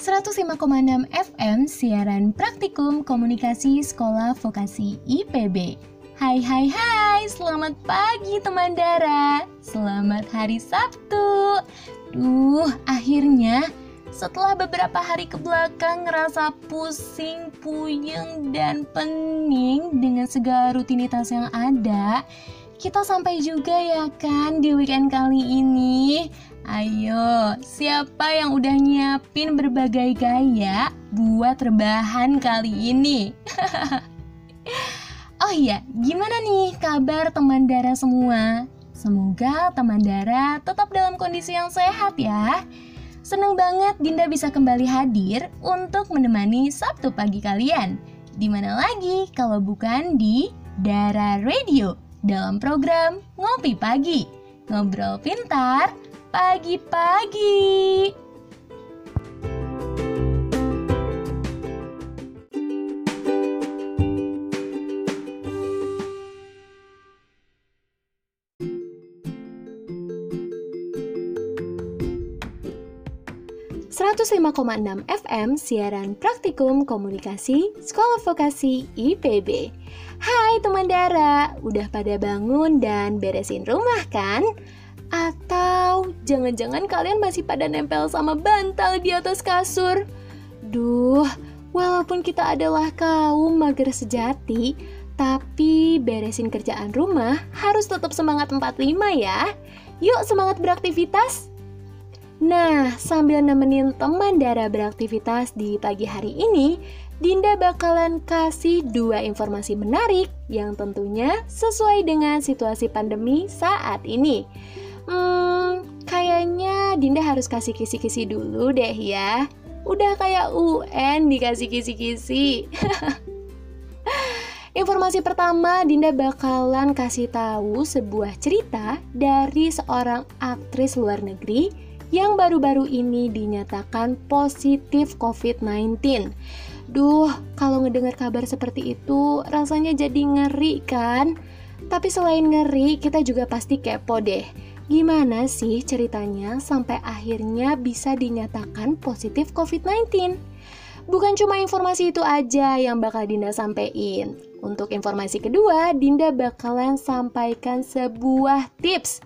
105,6 FM siaran praktikum komunikasi sekolah vokasi IPB. Hai hai hai, selamat pagi teman Dara. Selamat hari Sabtu. Duh, akhirnya setelah beberapa hari ke belakang ngerasa pusing, puyeng, dan pening dengan segala rutinitas yang ada, kita sampai juga ya kan di weekend kali ini. Ayo, siapa yang udah nyiapin berbagai gaya buat rebahan kali ini? oh iya, gimana nih kabar teman Dara semua? Semoga teman Dara tetap dalam kondisi yang sehat ya. Seneng banget Dinda bisa kembali hadir untuk menemani Sabtu pagi kalian. Di mana lagi kalau bukan di Dara Radio dalam program Ngopi Pagi. Ngobrol pintar, pagi-pagi. ...105,6 FM siaran praktikum komunikasi Sekolah Vokasi IPB. Hai teman Dara, udah pada bangun dan beresin rumah kan? Atau jangan-jangan kalian masih pada nempel sama bantal di atas kasur? Duh, walaupun kita adalah kaum mager sejati, tapi beresin kerjaan rumah harus tetap semangat 45 ya. Yuk semangat beraktivitas. Nah, sambil nemenin teman Dara beraktivitas di pagi hari ini, Dinda bakalan kasih dua informasi menarik yang tentunya sesuai dengan situasi pandemi saat ini. Hmm, kayaknya Dinda harus kasih kisi-kisi dulu deh ya. Udah kayak UN dikasih kisi-kisi. Informasi pertama, Dinda bakalan kasih tahu sebuah cerita dari seorang aktris luar negeri yang baru-baru ini dinyatakan positif COVID-19. Duh, kalau ngedengar kabar seperti itu, rasanya jadi ngeri kan? Tapi selain ngeri, kita juga pasti kepo deh Gimana sih ceritanya sampai akhirnya bisa dinyatakan positif COVID-19? Bukan cuma informasi itu aja yang bakal Dinda sampaikan. Untuk informasi kedua, Dinda bakalan sampaikan sebuah tips.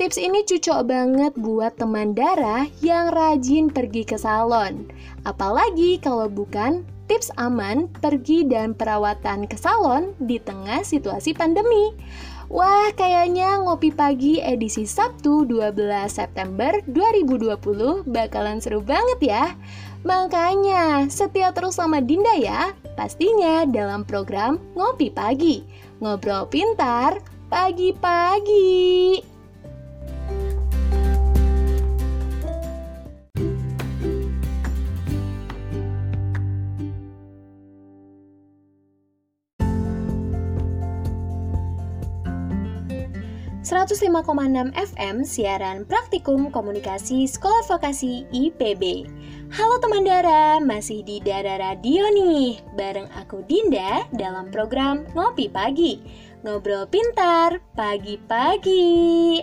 Tips ini cocok banget buat teman darah yang rajin pergi ke salon. Apalagi kalau bukan tips aman pergi dan perawatan ke salon di tengah situasi pandemi. Wah, kayaknya ngopi pagi edisi Sabtu 12 September 2020 bakalan seru banget ya. Makanya, setia terus sama Dinda ya. Pastinya dalam program Ngopi Pagi. Ngobrol pintar pagi-pagi. 105,6 FM siaran praktikum komunikasi Sekolah Vokasi IPB. Halo teman Dara, masih di Dara Radio nih, bareng aku Dinda dalam program Ngopi Pagi. Ngobrol pintar, pagi-pagi.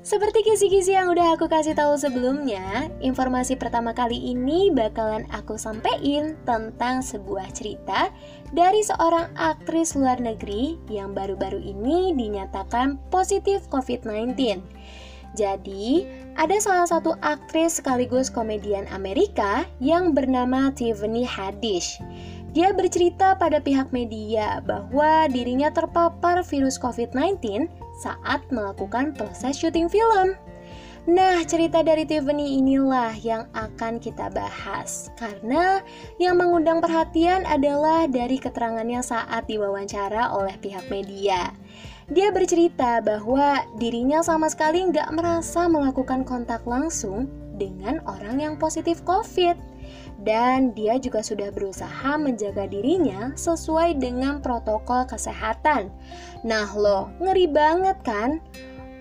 Seperti kisi-kisi yang udah aku kasih tahu sebelumnya, informasi pertama kali ini bakalan aku sampein tentang sebuah cerita dari seorang aktris luar negeri yang baru-baru ini dinyatakan positif COVID-19. Jadi, ada salah satu aktris sekaligus komedian Amerika yang bernama Tiffany Haddish. Dia bercerita pada pihak media bahwa dirinya terpapar virus COVID-19 saat melakukan proses syuting film. Nah, cerita dari Tiffany inilah yang akan kita bahas karena yang mengundang perhatian adalah dari keterangannya saat diwawancara oleh pihak media. Dia bercerita bahwa dirinya sama sekali nggak merasa melakukan kontak langsung dengan orang yang positif COVID dan dia juga sudah berusaha menjaga dirinya sesuai dengan protokol kesehatan. Nah, lo ngeri banget kan?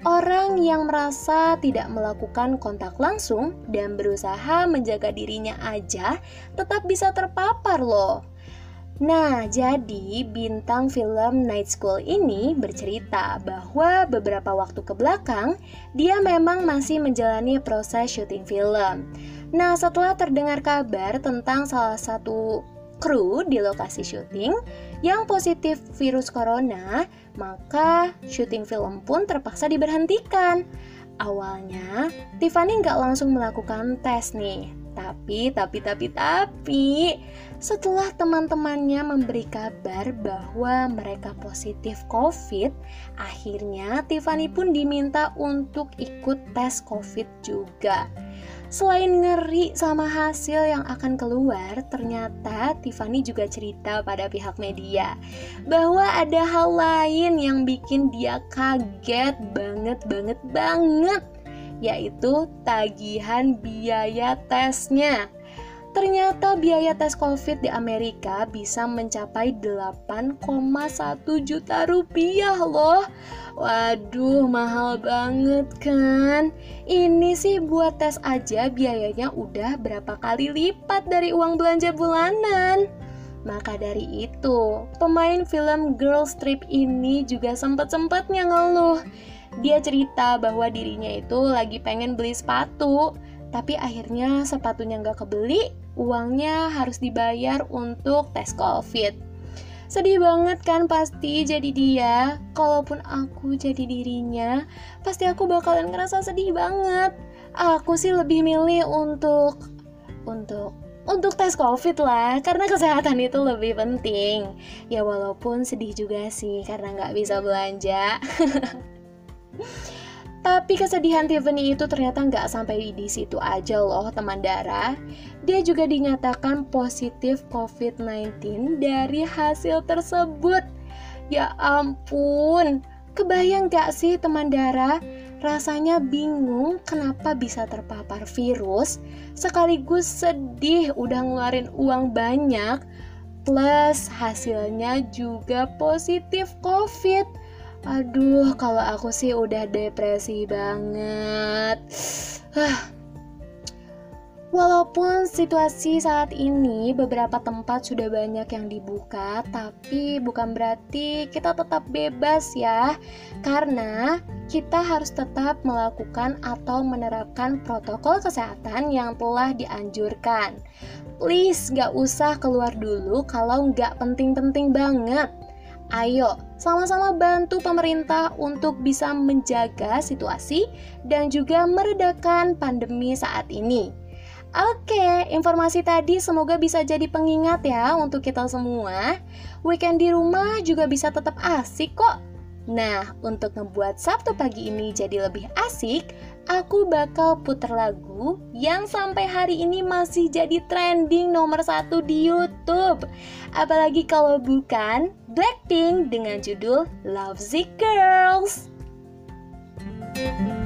Orang yang merasa tidak melakukan kontak langsung dan berusaha menjaga dirinya aja tetap bisa terpapar loh. Nah, jadi bintang film Night School ini bercerita bahwa beberapa waktu ke belakang dia memang masih menjalani proses syuting film. Nah, setelah terdengar kabar tentang salah satu kru di lokasi syuting yang positif virus corona, maka syuting film pun terpaksa diberhentikan. Awalnya, Tiffany nggak langsung melakukan tes nih, tapi, tapi, tapi, tapi, setelah teman-temannya memberi kabar bahwa mereka positif COVID, akhirnya Tiffany pun diminta untuk ikut tes COVID juga. Selain ngeri sama hasil yang akan keluar, ternyata Tiffany juga cerita pada pihak media bahwa ada hal lain yang bikin dia kaget banget banget banget yaitu tagihan biaya tesnya. Ternyata biaya tes COVID di Amerika bisa mencapai 8,1 juta rupiah loh. Waduh, mahal banget kan? Ini sih buat tes aja biayanya udah berapa kali lipat dari uang belanja bulanan. Maka dari itu, pemain film Girl Trip ini juga sempat-sempatnya ngeluh dia cerita bahwa dirinya itu lagi pengen beli sepatu, tapi akhirnya sepatunya nggak kebeli, uangnya harus dibayar untuk tes COVID. Sedih banget kan pasti jadi dia. Kalaupun aku jadi dirinya, pasti aku bakalan ngerasa sedih banget. Aku sih lebih milih untuk untuk untuk tes covid lah karena kesehatan itu lebih penting ya walaupun sedih juga sih karena nggak bisa belanja Tapi kesedihan Tiffany itu ternyata nggak sampai di situ aja loh teman darah. Dia juga dinyatakan positif COVID-19 dari hasil tersebut. Ya ampun, kebayang gak sih teman darah? Rasanya bingung kenapa bisa terpapar virus, sekaligus sedih udah ngeluarin uang banyak, plus hasilnya juga positif COVID Aduh, kalau aku sih udah depresi banget. Walaupun situasi saat ini beberapa tempat sudah banyak yang dibuka, tapi bukan berarti kita tetap bebas ya. Karena kita harus tetap melakukan atau menerapkan protokol kesehatan yang telah dianjurkan. Please gak usah keluar dulu kalau nggak penting-penting banget. Ayo, sama-sama bantu pemerintah untuk bisa menjaga situasi dan juga meredakan pandemi saat ini. Oke, informasi tadi semoga bisa jadi pengingat ya untuk kita semua. Weekend di rumah juga bisa tetap asik kok. Nah, untuk membuat Sabtu pagi ini jadi lebih asik, aku bakal puter lagu yang sampai hari ini masih jadi trending nomor satu di YouTube. Apalagi kalau bukan Blackpink dengan judul Love Sick Girls. Eh, eh,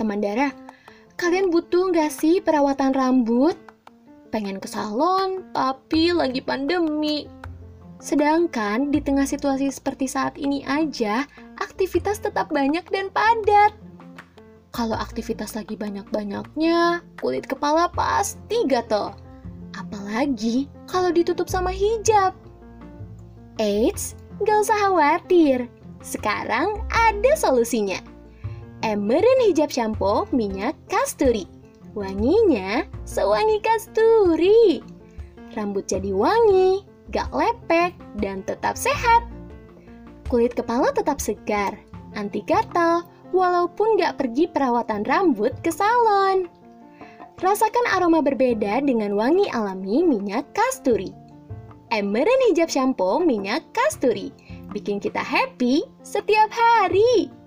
teman darah, Kalian butuh nggak sih perawatan rambut? Pengen ke salon, tapi lagi pandemi. Sedangkan di tengah situasi seperti saat ini aja, aktivitas tetap banyak dan padat. Kalau aktivitas lagi banyak-banyaknya, kulit kepala pasti gatel. Apalagi kalau ditutup sama hijab. Eits, gak usah khawatir. Sekarang ada solusinya Emerald Hijab Shampoo minyak kasturi. Wanginya sewangi kasturi. Rambut jadi wangi, gak lepek, dan tetap sehat. Kulit kepala tetap segar, anti gatal, walaupun gak pergi perawatan rambut ke salon. Rasakan aroma berbeda dengan wangi alami minyak kasturi. Emerald Hijab Shampoo minyak kasturi bikin kita happy setiap hari.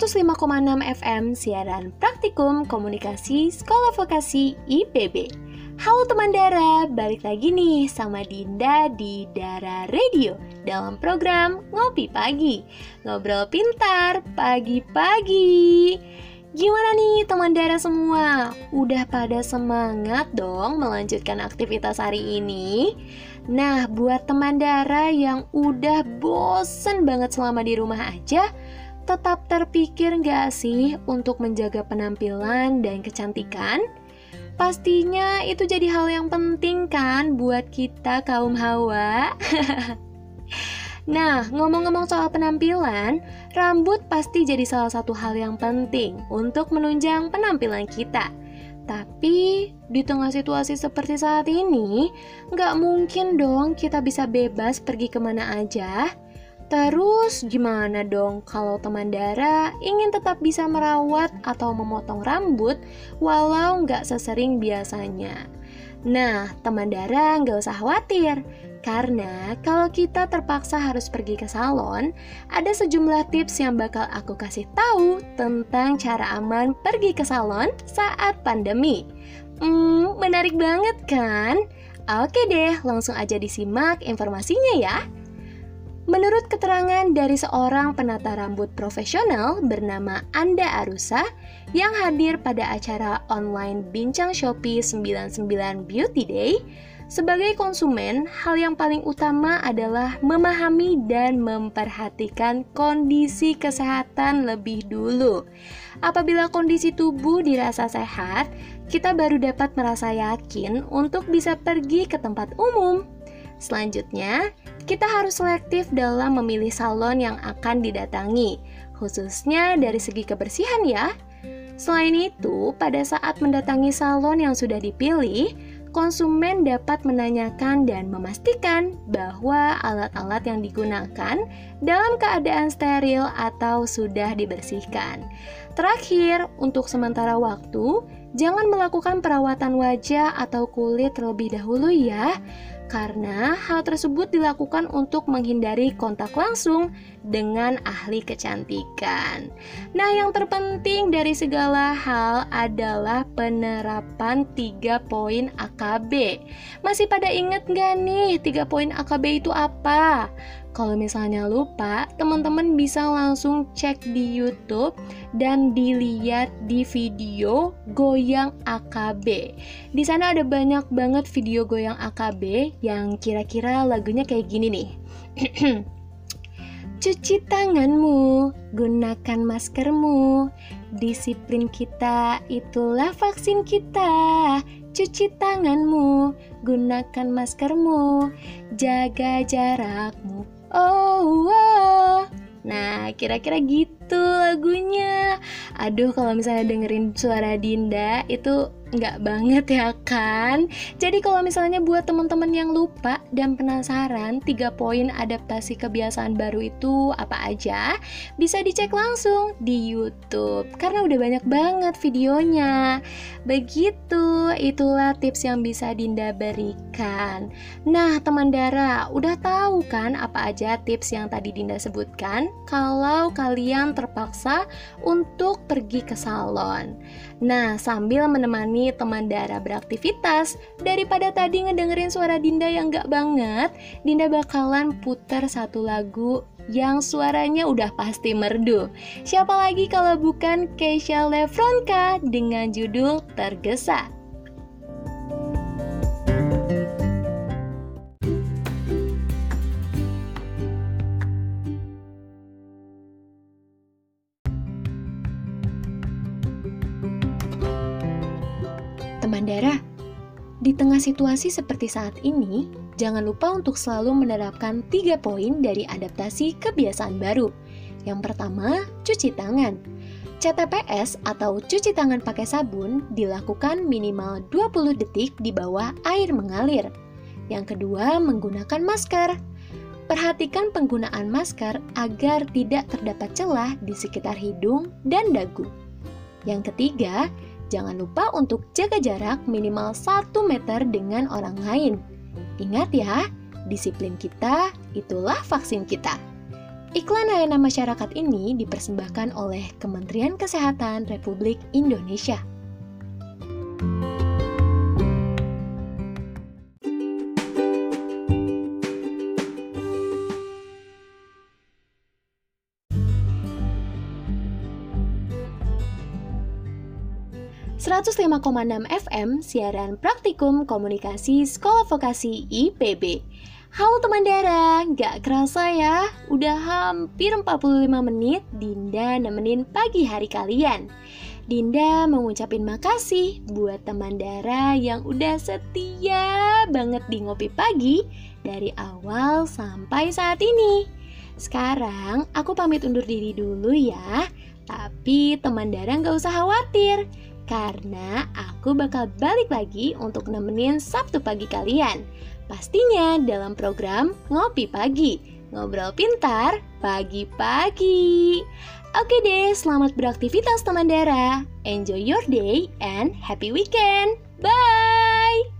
105,6 FM siaran praktikum komunikasi Sekolah Vokasi IPB. Halo teman Dara, balik lagi nih sama Dinda di Dara Radio dalam program Ngopi Pagi. Ngobrol pintar pagi-pagi. Gimana nih teman darah semua? Udah pada semangat dong melanjutkan aktivitas hari ini? Nah, buat teman darah yang udah bosen banget selama di rumah aja, tetap terpikir nggak sih untuk menjaga penampilan dan kecantikan? Pastinya itu jadi hal yang penting kan buat kita kaum hawa. nah, ngomong-ngomong soal penampilan, rambut pasti jadi salah satu hal yang penting untuk menunjang penampilan kita. Tapi di tengah situasi seperti saat ini, nggak mungkin dong kita bisa bebas pergi ke mana aja. Terus gimana dong kalau teman Dara ingin tetap bisa merawat atau memotong rambut walau nggak sesering biasanya? Nah, teman Dara nggak usah khawatir, karena kalau kita terpaksa harus pergi ke salon, ada sejumlah tips yang bakal aku kasih tahu tentang cara aman pergi ke salon saat pandemi. Hmm, menarik banget kan? Oke deh, langsung aja disimak informasinya ya. Menurut keterangan dari seorang penata rambut profesional bernama Anda Arusa yang hadir pada acara online Bincang Shopee 99 Beauty Day, sebagai konsumen, hal yang paling utama adalah memahami dan memperhatikan kondisi kesehatan lebih dulu. Apabila kondisi tubuh dirasa sehat, kita baru dapat merasa yakin untuk bisa pergi ke tempat umum. Selanjutnya, kita harus selektif dalam memilih salon yang akan didatangi, khususnya dari segi kebersihan ya. Selain itu, pada saat mendatangi salon yang sudah dipilih, konsumen dapat menanyakan dan memastikan bahwa alat-alat yang digunakan dalam keadaan steril atau sudah dibersihkan. Terakhir, untuk sementara waktu, jangan melakukan perawatan wajah atau kulit terlebih dahulu ya karena hal tersebut dilakukan untuk menghindari kontak langsung dengan ahli kecantikan. Nah, yang terpenting dari segala hal adalah penerapan 3 poin AKB. Masih pada inget nggak nih 3 poin AKB itu apa? Kalau misalnya lupa, teman-teman bisa langsung cek di YouTube dan dilihat di video Goyang AKB. Di sana ada banyak banget video Goyang AKB yang kira-kira lagunya kayak gini nih. Cuci tanganmu, gunakan maskermu. Disiplin kita itulah vaksin kita. Cuci tanganmu, gunakan maskermu, jaga jarakmu, Oh, wow. Nah, kira-kira gitu lagunya. Aduh, kalau misalnya dengerin suara Dinda itu nggak banget ya kan? Jadi kalau misalnya buat teman-teman yang lupa dan penasaran tiga poin adaptasi kebiasaan baru itu apa aja, bisa dicek langsung di YouTube karena udah banyak banget videonya. Begitu, itulah tips yang bisa Dinda berikan. Nah, teman Dara, udah tahu kan apa aja tips yang tadi Dinda sebutkan? Kalau kalian terpaksa untuk pergi ke salon. Nah, sambil menemani teman Dara beraktivitas, daripada tadi ngedengerin suara Dinda yang gak banget, Dinda bakalan putar satu lagu yang suaranya udah pasti merdu. Siapa lagi kalau bukan Keisha Lefronka dengan judul Tergesa. Mandara, di tengah situasi seperti saat ini, jangan lupa untuk selalu menerapkan tiga poin dari adaptasi kebiasaan baru. Yang pertama, cuci tangan. CTPS atau cuci tangan pakai sabun dilakukan minimal 20 detik di bawah air mengalir. Yang kedua, menggunakan masker. Perhatikan penggunaan masker agar tidak terdapat celah di sekitar hidung dan dagu. Yang ketiga, Jangan lupa untuk jaga jarak minimal 1 meter dengan orang lain. Ingat ya, disiplin kita itulah vaksin kita. Iklan layanan masyarakat ini dipersembahkan oleh Kementerian Kesehatan Republik Indonesia. 105,6 FM siaran praktikum komunikasi Sekolah Vokasi IPB. Halo teman Dara, gak kerasa ya, udah hampir 45 menit Dinda nemenin pagi hari kalian. Dinda mengucapin makasih buat teman Dara yang udah setia banget di ngopi pagi dari awal sampai saat ini. Sekarang aku pamit undur diri dulu ya, tapi teman Dara gak usah khawatir karena aku bakal balik lagi untuk nemenin Sabtu pagi kalian. Pastinya dalam program Ngopi Pagi, ngobrol pintar pagi-pagi. Oke deh, selamat beraktivitas teman Dara. Enjoy your day and happy weekend. Bye!